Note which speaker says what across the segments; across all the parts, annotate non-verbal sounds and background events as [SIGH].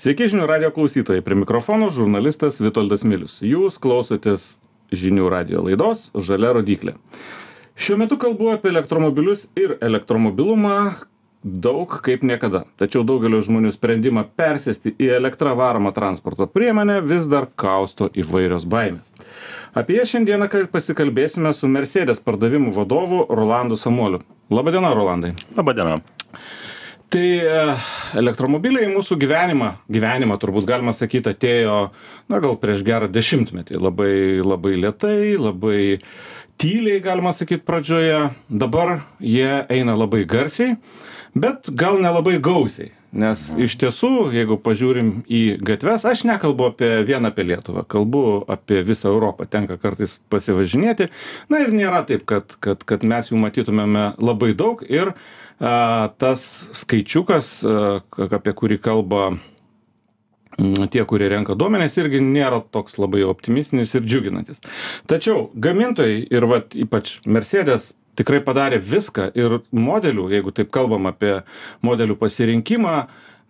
Speaker 1: Sveiki žinių radio klausytojai, prie mikrofono žurnalistas Vitoldas Milius. Jūs klausotės žinių radio laidos Žalia rodiklė. Šiuo metu kalbu apie elektromobilius ir elektromobilumą daug kaip niekada. Tačiau daugelio žmonių sprendimą persėsti į elektrą varomą transporto priemonę vis dar kausto įvairios baimės. Apie jas šiandieną pasikalbėsime su Mercedes pardavimų vadovu Rolandu Samuoliu. Labadiena, Rolandai.
Speaker 2: Labadiena
Speaker 1: tai e, elektromobiliai į mūsų gyvenimą gyvenimą turbūt galima sakyt atėjo na gal prieš gerą dešimtmetį. Labai labai lėtai labai tyliai galima sakyt pradžioje. Dabar jie eina labai garsiai bet gal nelabai gausiai. Nes iš tiesų jeigu pažiūrim į gatves aš nekalbu apie vien apie lietuvą kalbu apie visą europą. Tenka kartais pasivažinėti. Na ir nėra taip kad kad kad mes jų matytumėme labai daug. Ir tas skaičiukas, apie kurį kalba tie, kurie renka duomenės, irgi nėra toks labai optimistinis ir džiuginantis. Tačiau gamintojai ir vat, ypač Mercedes tikrai padarė viską ir modelių, jeigu taip kalbam apie modelių pasirinkimą,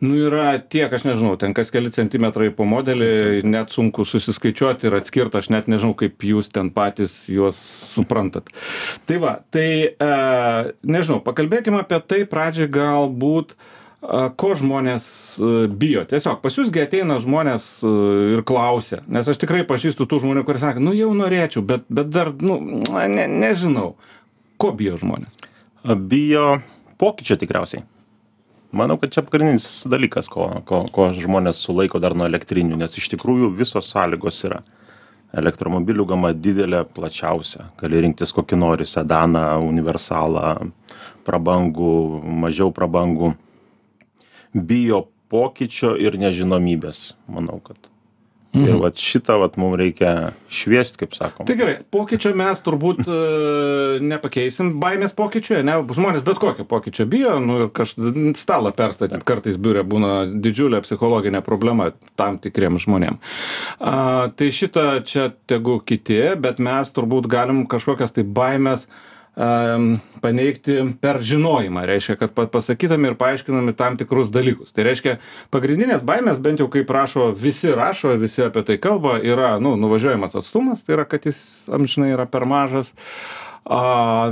Speaker 1: nu yra tiek aš nežinau ten kas keli centimetrai po modelį net sunku susiskaičiuot ir atskirt aš net nežinau kaip jūs ten patys juos suprantat. Tai va tai e, nežinau pakalbėkim apie tai pradžiai galbūt a, ko žmonės e, bijo. Tiesiog pas jus gi ateina žmonės e, ir klausia nes aš tikrai pažįstu tų žmonių kurie sako nu jau norėčiau bet bet dar nu ne nežinau. Ko bijo žmonės?
Speaker 2: Bijo pokyčio tikriausiai manau kad čia pagrindinis dalykas ko ko ko žmones sulaiko dar nuo elektrinių nes iš tikrųjų visos sąlygos yra. Elektromobilių gama didelė plačiausia. Gali rinktis kokį nori sedaną universalą prabangų mažiau prabangų. Bijo pokyčio ir nežinomybės. Manau kad Mhm. Ir vat šitą vat mum reikia šviest, kaip sakom.
Speaker 1: Tai gerai, pokyčio mes turbūt e, nepakeisim, baimės pokyčio, ne, žmonės bet kokio pokyčio bijo, nu ir kažkaip stalą perstatyti kartais biure būna didžiulė psichologinė problema tam tikriem žmonėm. A, tai šitą čia tegu kiti, bet mes turbūt galim kažkokias tai baimės uh, paneigti per žinojimą. Reiškia kad pasakydami ir paaiškinami tam tikrus dalykus. Tai reiškia pagrindinės baimės bent jau kaip rašo visi rašo visi apie tai kalba yra nu nuvažiuojamas atstumas tai yra kad jis amžinai yra per mažas a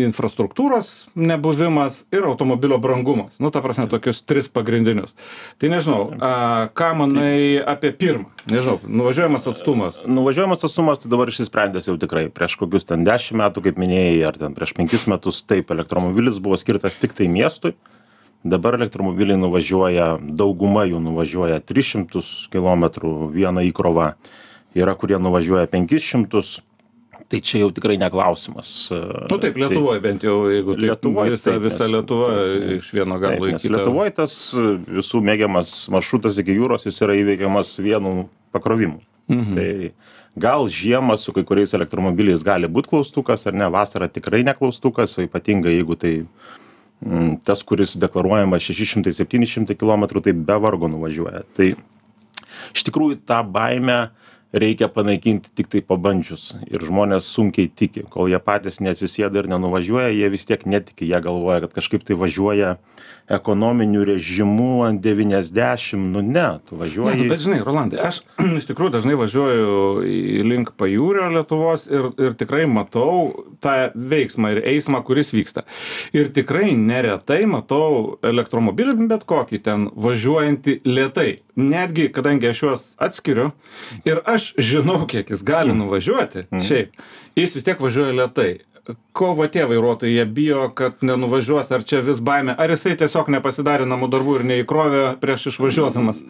Speaker 1: infrastruktūros nebuvimas ir automobilio brangumas. Nu ta prasme tokius tris pagrindinius. Tai nežinau a ką manai apie pirmą? Nežinau nuvažiuojamas atstumas.
Speaker 2: Nuvažiuojamas atstumas tai dabar išsisprendęs jau tikrai. Prieš kokius ten dešim metų kaip minėjai ar ten prieš penkis metus taip elektromobilis buvo skirtas tiktai miestui. Dabar elektromobiliai nuvažiuoja dauguma jų nuvažiuoja tris šimtus kilometrų viena įkrova. Yra kurie nuvažiuoja penkis šimtus tai čia jau tikrai ne klausimas.
Speaker 1: Nu taip, Lietuvoje tai, bent jau, jeigu Lietuvoje visa, taip, visa Lietuva taip, iš vieno galo į kitą.
Speaker 2: Lietuvoje tas visų mėgiamas maršrutas iki jūros, jis yra įveikiamas vienu pakrovimu. Mhm. Tai gal žiemą su kai kuriais elektromobiliais gali būti klaustukas, ar ne, vasarą tikrai neklaustukas, o ypatingai jeigu tai m, tas, kuris deklaruojama 600-700 km, tai be vargo nuvažiuoja. Tai iš tikrųjų tą baimę reikia panaikinti tiktai pabandžius. Ir žmonės sunkiai tiki. Kol jie patys neatsisėda ir nenuvažiuoja jie vis tiek netiki. Jie galvoja kad kažkaip tai važiuoja ekonominiu režimu ant devyniasdešim nu ne tu važiuoji
Speaker 1: nu, bet žinai rolandai aš [CLEARS THROAT] iš tikrųjų dažnai važiuoju į link pajūrio lietuvos ir ir tikrai matau tą veiksmą ir eismą kuris vyksta. Ir tikrai neretai matau elektromobilį bet kokį ten važiuojantį lėtai. Netgi kadangi aš juos atskiriu ir aš žinau kiek jis gali nuvažiuoti mhm. šiaip. Jis vis tiek važiuoja lėtai. Ko va tie vairuotojai jie bijo kad nenuvažiuos ar čia vis baimė ar jisai tiesiog nepasidarė namų darbų ir neįkrovė prieš išvažiuodamas?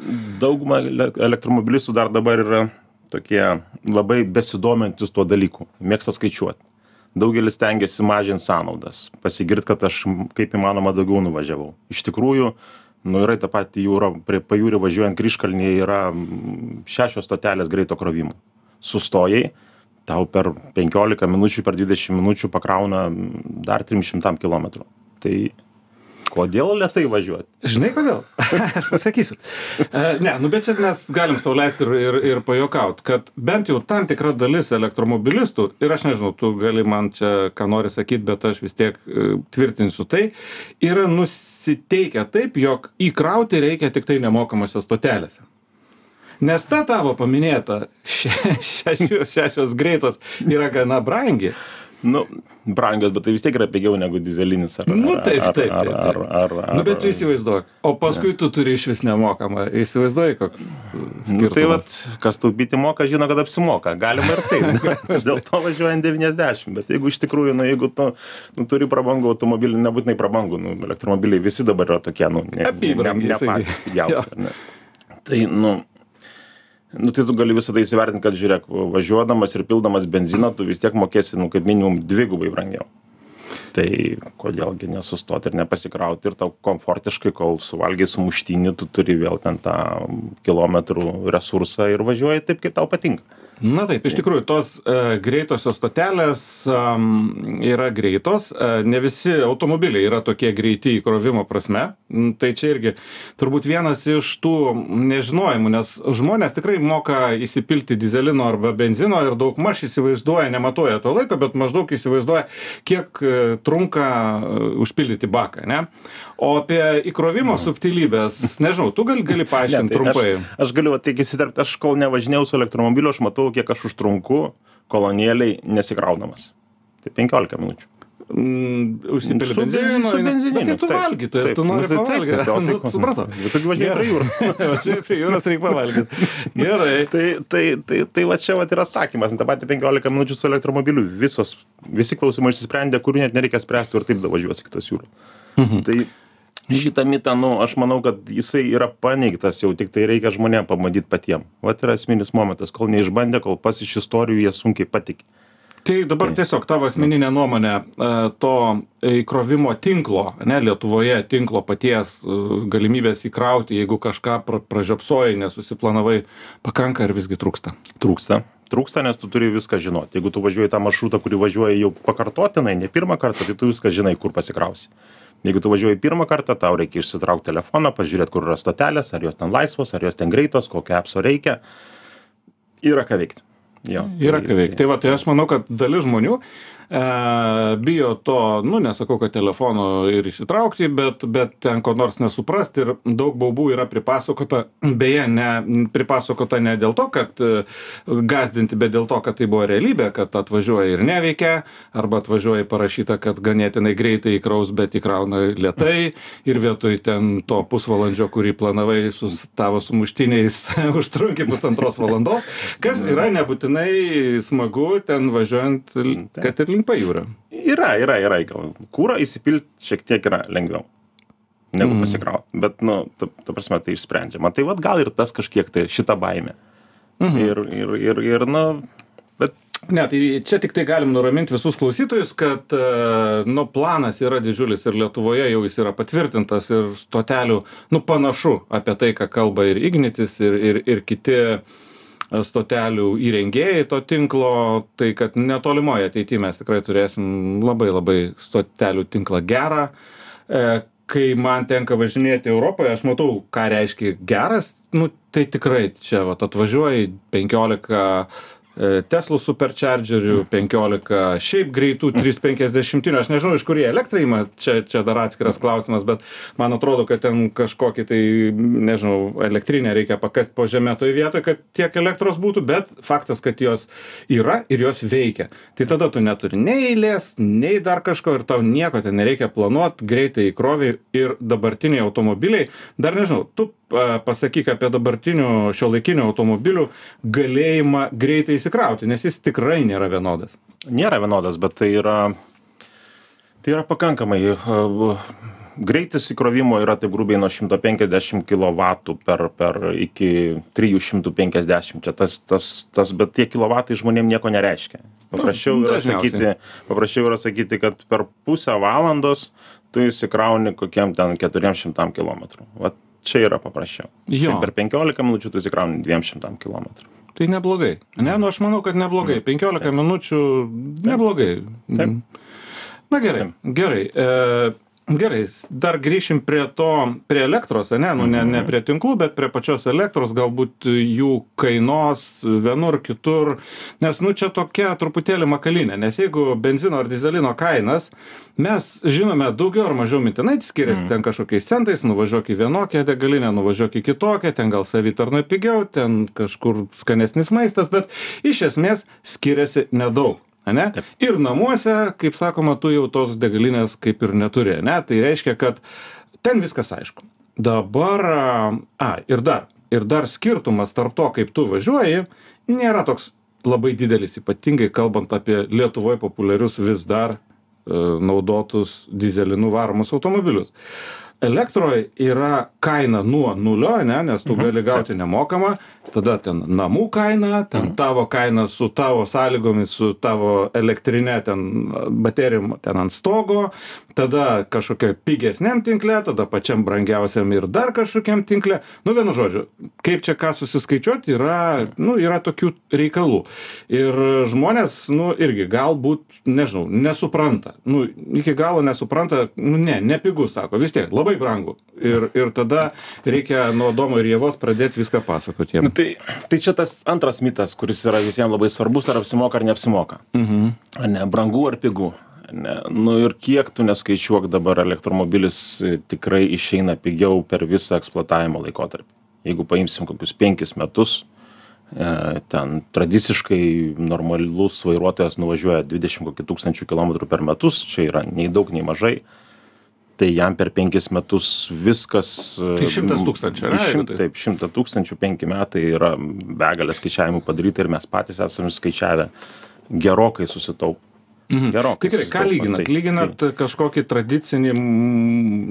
Speaker 2: Dauguma elektromobilistų dar dabar yra tokie labai besidomintys tuo dalyku. Mėgsta skaičiuot. Daugelis stengiasi mažint sąnaudas. Pasigirt kad aš kaip įmanoma daugiau nuvažiavau. Iš tikrųjų nu yra į tą patį jūrą prie pajūrio važiuojant kryžkalnyje yra šešios stotelės greito krovimo. Sustojai tau per penkiolika minučių per dvidešim minučių pakrauna dar trim šimtam kilometrų. Tai Kodėl lietai važiuoti?
Speaker 1: Žinai kodėl? [LAUGHS] Aš pasakysiu. E, ne, nu bet čia mes galim sauliaisti ir, ir, ir pajokauti, kad bent jau tam tikra dalis elektromobilistų, ir aš nežinau, tu gali man čia ką nori sakyti, bet aš vis tiek e, tvirtinsiu tai, yra nusiteikę taip, jog įkrauti reikia tik tai nemokamose stotelėse. Nes ta tavo paminėta še, šešios, šešios greitos yra gana brangi.
Speaker 2: Nu, brangios, bet tai vis tiek yra pigiau negu dizelinis. Ar,
Speaker 1: Nu, taip, taip, taip,
Speaker 2: ar, ar,
Speaker 1: Nu, bet tu įsivaizduok. O paskui tu turi iš vis nemokamą. Įsivaizduoji, koks.
Speaker 2: Nu, tai vat, kas taupyti moka, žino, kad apsimoka. Galima ir taip. [LAUGHS] Dėl to važiuojant 90. Bet jeigu iš tikrųjų, nu, jeigu tu nu, turi prabangų automobilį, nebūtinai prabangų, nu, elektromobiliai visi dabar yra tokie, nu, ne, ne, ne, patys pigiausi. ar ne? Tai, nu, nu, tai tu gali visą tai įsivertinti, kad žiūrėk, važiuodamas ir pildamas benziną, tu vis tiek mokėsi, nu, kaip minimum dvigubai brangiau. Tai kodėlgi nesustoti ir nepasikrauti ir tau komfortiškai, kol suvalgiai sumuštinį, tu turi vėl ten tą kilometrų resursą ir važiuoji taip, kaip tau patinka.
Speaker 1: Na taip, iš tikrųjų, tos e, greitosios stotelės yra greitos. E, ne visi automobiliai yra tokie greiti įkrovimo prasme. Tai čia irgi turbūt vienas iš tų nežinojimų, nes žmonės tikrai moka įsipilti dizelino arba benzino ir daug maž įsivaizduoja, nematuoja to laiko, bet maždaug įsivaizduoja, kiek e, trunka užpildyti baką. Ne? O apie įkrovimo subtilybės, nežinau, tu gali, [LAUGHS] gali
Speaker 2: tai
Speaker 1: trumpai.
Speaker 2: Aš, aš galiu tik įsiterpti, aš kol nevažinėjau su elektromobiliu, aš matau, kiek aš užtrunku kolonėliai nesikraudamas. Tai 15 minučių.
Speaker 1: Mm, užsipili
Speaker 2: Su benzi-
Speaker 1: benzino.
Speaker 2: su
Speaker 1: Bet tai tu valgytojas,
Speaker 2: taip.
Speaker 1: tu nori
Speaker 2: Nu, tai
Speaker 1: pavalgyti.
Speaker 2: tai o [LAUGHS] tai
Speaker 1: Nu, supratau.
Speaker 2: Tu [LAUGHS] važiuoji prie jūros.
Speaker 1: Važiuoji prie jūros, reikia pavalgyti. Gerai. [LAUGHS]
Speaker 2: Tai, tai, tai, tai va čia va yra sakymas, tą patį 15 minučių su elektromobiliu visos, visi klausimai išsisprendė, kurių net nereikia spręsti ir taip davažiuosi kitas jūrų.
Speaker 1: Mhm.
Speaker 2: Tai šitą mitą, nu, aš manau, kad jisai yra paneigtas jau, tik tai reikia žmonėm pamatyti patiem. Vat yra esminis momentas, kol neišbandė, kol pas iš istorijų jie sunkiai patikė.
Speaker 1: Tai dabar tiesiog tavo asmeninė nuomonė e, to įkrovimo tinklo, ne Lietuvoje tinklo paties e, galimybės įkrauti, jeigu kažką pra- pražiopsojai, nesusiplanavai, pakanka ar visgi trūksta?
Speaker 2: Trūksta. Trūksta, nes tu turi viską žinoti. Jeigu tu važiuoji tą maršrutą, kurį važiuoji jau pakartotinai, ne pirmą kartą, tai tu viską žinai, kur pasikrausi. Jeigu tu važiuoji pirmą kartą, tau reikia išsitraukti telefoną, pažiūrėti, kur yra stotelės, ar jos ten laisvos, ar jos ten greitos, kokio apso reikia. Yra ką veikti. Jo,
Speaker 1: Yra ką veikti. Tai va, tai aš manau, kad dalis žmonių e, bijo to, nu, nesakau, kad telefono ir išsitraukti, bet, bet ten ko nors nesuprasti ir daug baubų yra pripasakota, [CLEARS THROAT] beje, ne, pripasakota ne dėl to, kad e, gazdinti, bet dėl to, kad tai buvo realybė, kad atvažiuoja ir neveikia, arba atvažiuoja parašyta, kad ganėtinai greitai įkraus, bet įkrauna lietai ir vietoj ten to pusvalandžio, kurį planavai su tavo sumuštiniais, [LAUGHS] užtrunki pusantros valandos, kas yra nebūtinai smagu ten važiuojant, l- kad ir link pajūrio.
Speaker 2: Yra, yra, yra. gal Kūrą įsipilti šiek tiek yra lengviau negu
Speaker 1: Mm.
Speaker 2: mm. pasikrauti. Bet, nu, ta, ta prasme, tai išsprendžiama. Tai vad gal ir tas kažkiek tai šitą baimę.
Speaker 1: Mhm.
Speaker 2: Ir, ir, ir, ir, nu, bet
Speaker 1: Ne, tai čia tik tai galim nuraminti visus klausytojus, kad e, nu, planas yra didžiulis ir Lietuvoje jau jis yra patvirtintas ir stotelių, nu panašu apie tai, ką kalba ir Ignitis, ir, ir, ir kiti e, stotelių įrengėjai to tinklo, tai kad netolimoje ateityje mes tikrai turėsim labai labai stotelių tinklą gerą. E, Kai man tenka važinėti Europoje, aš matau, ką reiškia geras, nu tai tikrai čia vat, atvažiuoji 15 e, Teslų superchargerių, 15 šiaip greitų 350, aš nežinau, iš kur jie elektrą įma, čia, čia dar atskiras klausimas, bet man atrodo, kad ten kažkokį tai, nežinau, elektrinę reikia pakasti po žemę toje vietoje, kad tiek elektros būtų, bet faktas, kad jos yra ir jos veikia. Tai tada tu neturi nei eilės, nei dar kažko ir tau nieko ten nereikia planuoti, greitai įkrovi ir dabartiniai automobiliai, dar nežinau, tu pasakyk apie dabartinių šio laikinių automobilių galėjimą greitai įsikrauti, nes jis tikrai nėra vienodas.
Speaker 2: nėra vienodas, bet tai yra, tai yra pakankamai. uh, Greitis įkrovimo yra taip grubiai nuo 150 kW per, per iki 350. Čia tas, tas, tas, bet tie kilovatai žmonėm nieko nereiškia. Paprasčiau
Speaker 1: Nu,
Speaker 2: yra,
Speaker 1: dažniausiai.
Speaker 2: sakyti, paprasčiau yra sakyti, kad per pusę valandos tu įsikrauni kokiem ten 400 km. Vat čia yra paprasčiau.
Speaker 1: Jo.
Speaker 2: Tai per 15 minučių tu įsikrauni 200 km.
Speaker 1: Tai neblogai. Ne, nu aš manau, kad neblogai. 15 minučių neblogai.
Speaker 2: Taip.
Speaker 1: Na gerai, gerai. E, gerai dar grįšim prie to prie elektros ane? Nu ne ne prie tinklų bet prie pačios elektros galbūt jų kainos vienur kitur. Nes nu čia tokia truputėlį makalynė nes jeigu benzino ar dyzelino kainas mes žinome daugiau ar mažiau mintinai skiriasi ten kažkokiais centais nuvažiuok į vienokią degalinę nuvažiuok į kitokią ten gal savitarnoj pigiau ten kažkur skanesnis maistas bet iš esmės skiriasi nedaug ane? Ir namuose kaip sakoma tu jau tos degalinės kaip ir neturi ane? Tai reiškia kad ten viskas aišku. Dabar a ir dar ir dar skirtumas tarp to kaip tu važiuoji nėra toks labai didelis ypatingai kalbant apie lietuvoj populiarius vis dar e, naudotus dyzelinu varomus automobilius. Elektroj yra kaina nuo nulio ane? Nes tu gali gauti nemokamą tada ten namų kaina ten tavo kaina su tavo sąlygomis su tavo elektrine ten baterijom ten ant stogo tada kažkokioj pigesniam tinkle tada pačiam brangiausiam ir dar kažkokiam tinkle. Nu vienu žodžiu kaip čia ką susiskaičiuot yra nu yra tokių reikalų. Ir žmonės nu irgi galbūt nežinau nesupranta. Nu iki galo nesupranta nu ne nepigu sako vis tiek labai brangu. Ir ir tada reikia nuo adomo ir ievos pradėt viską pasakot jiem
Speaker 2: tai tai čia tas antras mitas kuris yra visiem labai svarbus ar apsimoka ar neapsimoka.
Speaker 1: Mhm.
Speaker 2: Ane brangu ar pigu. Ane nu ir kiek tu neskaičiuok dabar elektromobilis tikrai išeina pigiau per visą eksploatavimo laikotarpį. Jeigu paimsim kokius penkis metus e, ten tradiciškai normalus vairuotojas nuvažiuoja dvidešim kokį tūkstančių kilometrų per metus čia yra nei daug nei mažai tai jam per penkis metus viskas
Speaker 1: Tai šimtas tūkstančių, ane,
Speaker 2: Šim,
Speaker 1: taip?
Speaker 2: šimtą tūkstančių penki metai yra begalė skaičiavimų padaryta ir mes patys esame skaičiavę gerokai susitaup
Speaker 1: Mhm.
Speaker 2: gerokai
Speaker 1: Tai gerai, ką
Speaker 2: susitaupo.
Speaker 1: lyginat?
Speaker 2: Tai-
Speaker 1: Lyginat kažkokį tradicinį,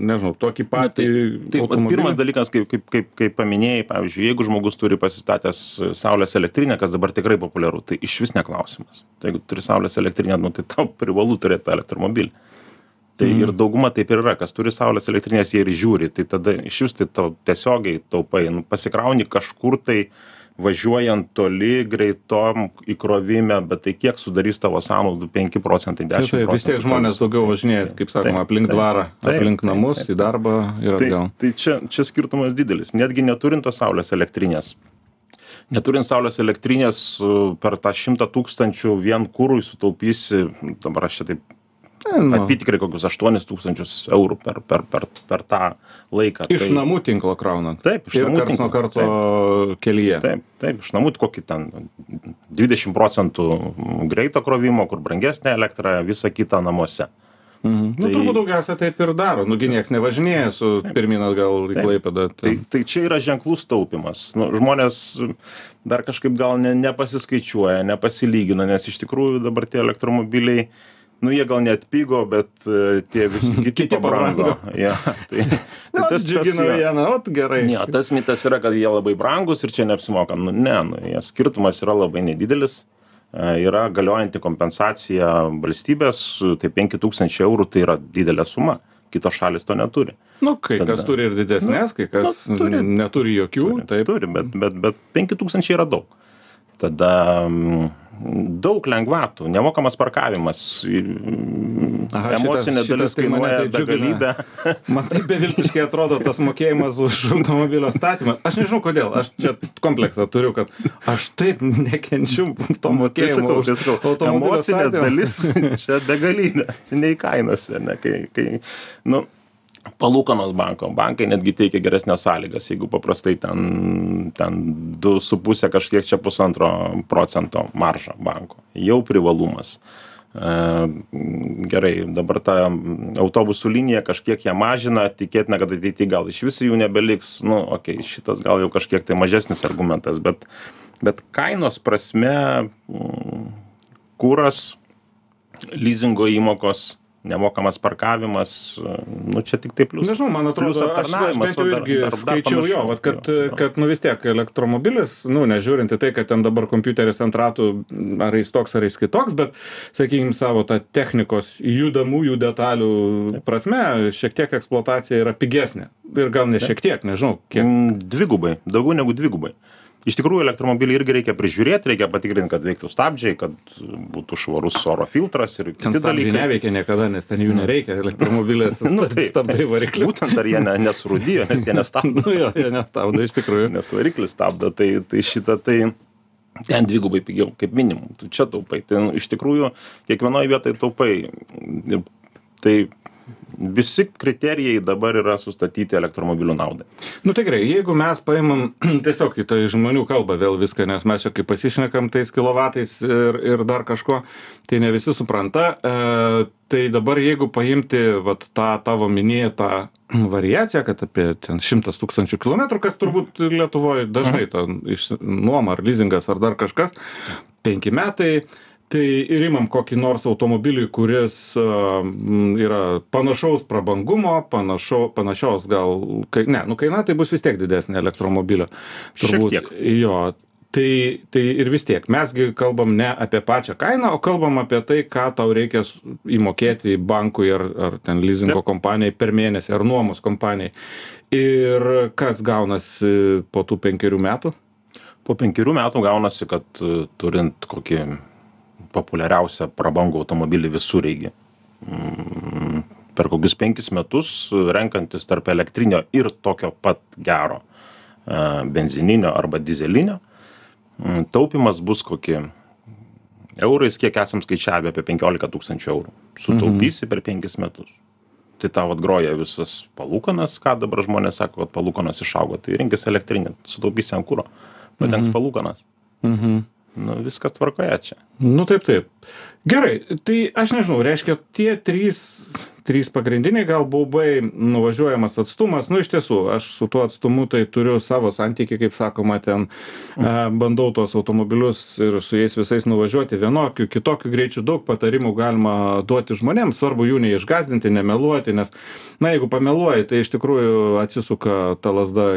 Speaker 1: nežinau, tokį patį
Speaker 2: Tai
Speaker 1: automobilį?
Speaker 2: pirmas dalykas, kaip, kaip, kaip, kaip paminėjai, pavyzdžiui, jeigu žmogus turi pasistatęs saulės elektrinę, kas dabar tikrai populiaru, tai iš vis neklausimas. Tai jeigu turi saulės elektrinę, nu, tai tau privalu turėti elektromobilį. Tai
Speaker 1: Mhm.
Speaker 2: ir dauguma taip ir yra, kas turi saulės elektrinės, jie ir žiūri, tai tada iš vis tai tau tiesiogiai taupai, nu, pasikrauni kažkur tai važiuojant toli greitom įkrovime, bet tai kiek sudarys tavo sąnaudų 5 procentai, 10
Speaker 1: Taip, taip,
Speaker 2: procentų.
Speaker 1: vis tiek žmonės daugiau važinėja, kaip sakoma, aplink dvarą, aplink namus, į darbą ir
Speaker 2: tai,
Speaker 1: atgal.
Speaker 2: tai čia, čia skirtumas didelis. Netgi neturint tos saulės elektrinės. Neturint saulės elektrinės su- per tą šimtą tūkstančių vien kūrui sutaupysi, dabar aš čia taip
Speaker 1: Nu,
Speaker 2: apytikrai kokius 8 tūkstančius eurų per, per, per, per tą laiką.
Speaker 1: iš
Speaker 2: tai,
Speaker 1: namų tinklo kraunant.
Speaker 2: Taip, iš
Speaker 1: ir
Speaker 2: namų
Speaker 1: karts nuo
Speaker 2: tinklo,
Speaker 1: karto kelyje.
Speaker 2: Taip, taip, iš namų kokį ten 20 procentų greito krovimo, kur brangesnė elektra, visa kita namuose.
Speaker 1: Mhm. Nu,
Speaker 2: Tai-
Speaker 1: turbūt daugiausia taip ir daro. Nugi nieks nevažinėja su pirmin atgal į
Speaker 2: Taip.
Speaker 1: Klaipėdą.
Speaker 2: Tai, tai čia yra ženklus taupimas. Nu, žmonės dar kažkaip gal ne, nepasiskaičiuoja, nepasilygina, nes iš tikrųjų dabar tie elektromobiliai, nu jie gal net pigo, bet e, tie visi [LAUGHS] kiti,
Speaker 1: Kiti
Speaker 2: pabrango. [LAUGHS] Ja, tai, [LAUGHS] tai
Speaker 1: Na,
Speaker 2: tas,
Speaker 1: džiugina vieną, o gerai.
Speaker 2: jo, tas mitas yra, kad jie labai brangus ir čia neapsimoka. Nu, ne, nu, jie skirtumas yra labai nedidelis. E, Yra galiojanti kompensacija valstybės, tai 5000 eurų tai yra didelė suma. Kitos šalis to neturi.
Speaker 1: Nu, kai
Speaker 2: Tada-
Speaker 1: kas turi ir didesnės, kai kas
Speaker 2: nu, turi.
Speaker 1: neturi jokių.
Speaker 2: Turi,
Speaker 1: Taip.
Speaker 2: turi bet, bet, bet 5000 yra daug. Tada mm, daug lengvatų, nemokamas parkavimas,
Speaker 1: Aha, šitas-
Speaker 2: emocinė
Speaker 1: šitas
Speaker 2: dalis
Speaker 1: tai mane
Speaker 2: kainuoja
Speaker 1: tai
Speaker 2: begalybę. [LAUGHS]
Speaker 1: Man taip beviltiškai atrodo tas mokėjimas už automobilio statymą. Aš nežinau kodėl, aš čia kompleksą turiu, kad aš taip nekenčiu to
Speaker 2: Tai
Speaker 1: mokėjimo už
Speaker 2: tai
Speaker 1: automobilio
Speaker 2: emocinė
Speaker 1: statymą.
Speaker 2: dalis čia begalinė, čia nei kainose, ne, kai, kai, nu, palūkanos banko, bankai netgi teikia geresnės sąlygas, jeigu paprastai ten, ten 2,5 kažkiek čia pusantro procento marža banko, jau privalumas. E, Gerai, dabar ta autobusų linija kažkiek ją mažina, tikėtina, kad ateityje gal iš vis jų nebeliks, nu, okei, šitas gal jau kažkiek tai mažesnis argumentas, bet, bet kainos prasme, mm, kūras, leasingo įmokos, nemokamas parkavimas, nu čia tik tai plius.
Speaker 1: Nežinau, man atrodo, aš, aš bent jau
Speaker 2: dar-
Speaker 1: irgi
Speaker 2: dar- dar
Speaker 1: skaičiau jo,
Speaker 2: panašu.
Speaker 1: vat, kad,
Speaker 2: Jo, jo.
Speaker 1: kad, nu vis tiek elektromobilis, nu, nežiūrint į tai, kad ten dabar kompiuteris ant ratų, ar jis toks, ar jis kitoks, bet, sakykime, savo tą technikos judamųjų detalių prasme, šiek tiek eksploatacija yra pigesnė. Ir gal ne šiek tiek, nežinau, kiek.
Speaker 2: Mm, Dvigubai, daugiau negu dvigubai. Iš tikrųjų elektromobilį irgi reikia prižiūrėt reikia patikrint kad veiktų stabdžiai kad būtų švarus oro filtras ir kiti dalykai.
Speaker 1: neveikia niekada, nes ten jų nereikia, elektromobilis [LAUGHS]
Speaker 2: Nu,
Speaker 1: stabdai variklį.
Speaker 2: būtent ar jie ne, nesurūdijo nes jie nestabdo [LAUGHS]
Speaker 1: Nu jo, jie nestabdo iš tikrųjų. [LAUGHS]
Speaker 2: nes variklis stabdo tai tai šitą tai ten dvigubai pigiau kaip minimum. Tu čia taupai. Tai nu, iš tikrųjų kiekvienoj vietoj taupai. Tai visi kriterijai dabar yra sustatyti elektromobilių naudai
Speaker 1: Nu tai gerai, jeigu mes paimam [CLEARS THROAT] tiesiog į tai žmonių kalbą vėl viską, nes mes čia kaip pasišnekam tais kilovatais ir, ir dar kažko, tai ne visi supranta. E, tai dabar jeigu paimti vat, tą tavo minėtą [CLEARS THROAT] variaciją, kad apie ten 100 tūkstančių kilometrų, kas turbūt Lietuvoje dažnai iš nuoma ar leasingas ar dar kažkas, penki metai. Tai ir imam kokį nors automobilį, kuris yra panašaus prabangumo, panašo, panašios gal, kai, ne, nu kaina tai bus vis tiek didesnė elektromobilio.
Speaker 2: Tiek.
Speaker 1: Jo, tai, tai ir vis tiek, mesgi kalbam ne apie pačią kainą, o kalbam apie tai, ką tau reikia įmokėti bankui ar, ar ten leasingo kompanijai per mėnesį ar nuomos kompanijai. Ir kas gaunasi po tų penkerių metų?
Speaker 2: po penkerių metų gaunasi kad e, turint kokį populiariausią prabangų automobilį visureigį. Mm, per kokius penkis metus renkantis tarp elektrinio ir tokio pat gero e, benzininio arba dizelinio mm, taupymas bus kokie eurais kiek esam skaičiavę apie penkiolika tūkstančių eurų. Sutaupysi per penkis metus. Tai tau atgroja visas palūkanas ką dabar žmonės sako kad palūkanos išaugo tai rinkis elektrinį sutaupysi ant kuro. Padengs palūkanas
Speaker 1: Mhm.
Speaker 2: Nu viskas tvarkoje čia.
Speaker 1: Nu taip, taip. Gerai, tai aš nežinau, reiškia, tie trys, trys pagrindiniai gal baubai nuvažiuojamas atstumas, nu iš tiesų, aš su tuo atstumu tai turiu savo santykį, kaip sakoma, ten e, bandau tuos automobilius ir su jais visais nuvažiuoti vienokiu, kitokiu greičiu, daug patarimų galima duoti žmonėms, svarbu jų neišgazdinti, nemeluoti, nes, na, jeigu pameluoji, tai iš tikrųjų atsisuka ta lasda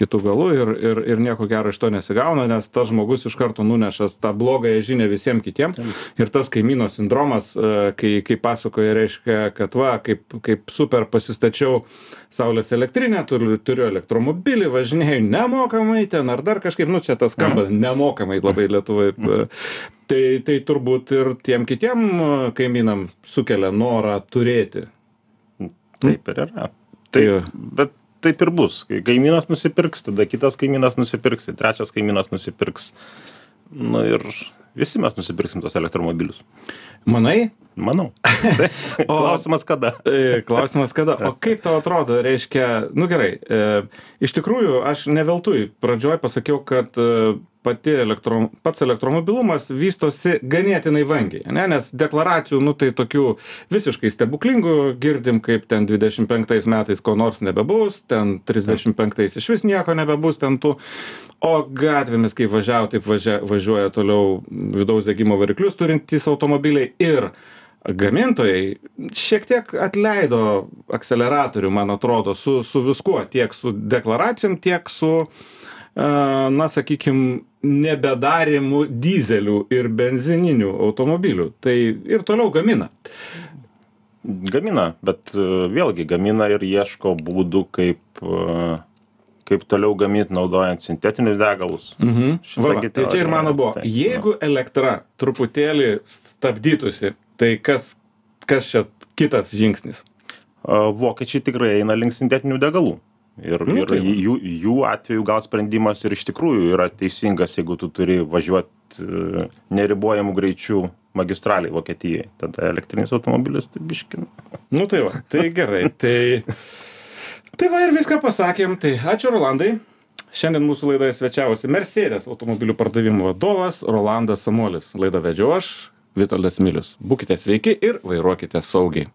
Speaker 1: kitų galų ir, ir, ir nieko gero iš to nesigauna, nes tas žmogus iš karto nuneša tą blogąją žinią visiems kitiems. Ir tas kaimyno sindromas, e, kai, kai pasakoja, reiškia, kad va, kaip, kaip super pasistačiau saulės elektrinę, turiu, turiu elektromobilį, važinėjau nemokamai ten ar dar kažkaip, nu čia tas skamba nemokamai labai Lietuvai. Tai, tai turbūt ir tiem kitiem e, kaimynam sukelia norą turėti.
Speaker 2: taip ir yra
Speaker 1: Tai-
Speaker 2: taip bet taip ir bus kai kaimynas nusipirks tada kitas kaimynas nusipirks ir trečias kaimynas nusipirks nu ir visi mes nusipirksim tuos elektromobilius
Speaker 1: Manai?
Speaker 2: manau. [LAUGHS]
Speaker 1: O-
Speaker 2: klausimas kada
Speaker 1: E, Klausimas kada. O kaip tau atrodo, reiškia, nu gerai, e, iš tikrųjų aš ne veltui pradžioj pasakiau, kad e, pati elektro, pats elektromobilumas vystosi ganėtinai vangiai, ne? nes deklaracijų, nu tai tokių visiškai stebuklingų girdim, kaip ten 25 metais ko nors nebebus, ten 35 iš vis nieko nebebus ten tų, o gatvėmis, kai važiavo, taip važia, važiuoja toliau vidaus degimo variklius turintys automobiliai ir gamintojai šiek tiek atleido akceleratorių, man atrodo, su, su viskuo, tiek su deklaracijom, tiek su, na, sakykime, nebedarimu dizelių ir benzininių automobilių. Tai ir toliau gamina.
Speaker 2: gamina bet e, vėlgi gamina ir ieško būdų kaip e, kaip toliau gamint naudojant sintetinius degalus
Speaker 1: Mhm. Va, va, tai čia ir mano buvo.
Speaker 2: taip,
Speaker 1: Jeigu elektra truputėlį stabdytųsi, tai kas, kas čia kitas žingsnis?
Speaker 2: A, Vokiečiai tikrai eina link sintetinių degalų. Ir,
Speaker 1: Nu,
Speaker 2: ir
Speaker 1: tai
Speaker 2: jų, jų atveju gal sprendimas ir iš tikrųjų yra teisingas, jeigu tu turi važiuoti neribojamų greičių magistraliai Vokietijai. Tada elektrinis automobilis, tai biškin.
Speaker 1: Nu tai va, tai gerai. Tai, tai va ir viską pasakėm. Tai ačiū Rolandai. Šiandien mūsų laidoje svečiavosi Mercedes automobilių pardavimų vadovas Rolandas Samuolis. Laidą vedžiau aš, Vitoldas Milius. Būkite sveiki ir vairuokite saugiai.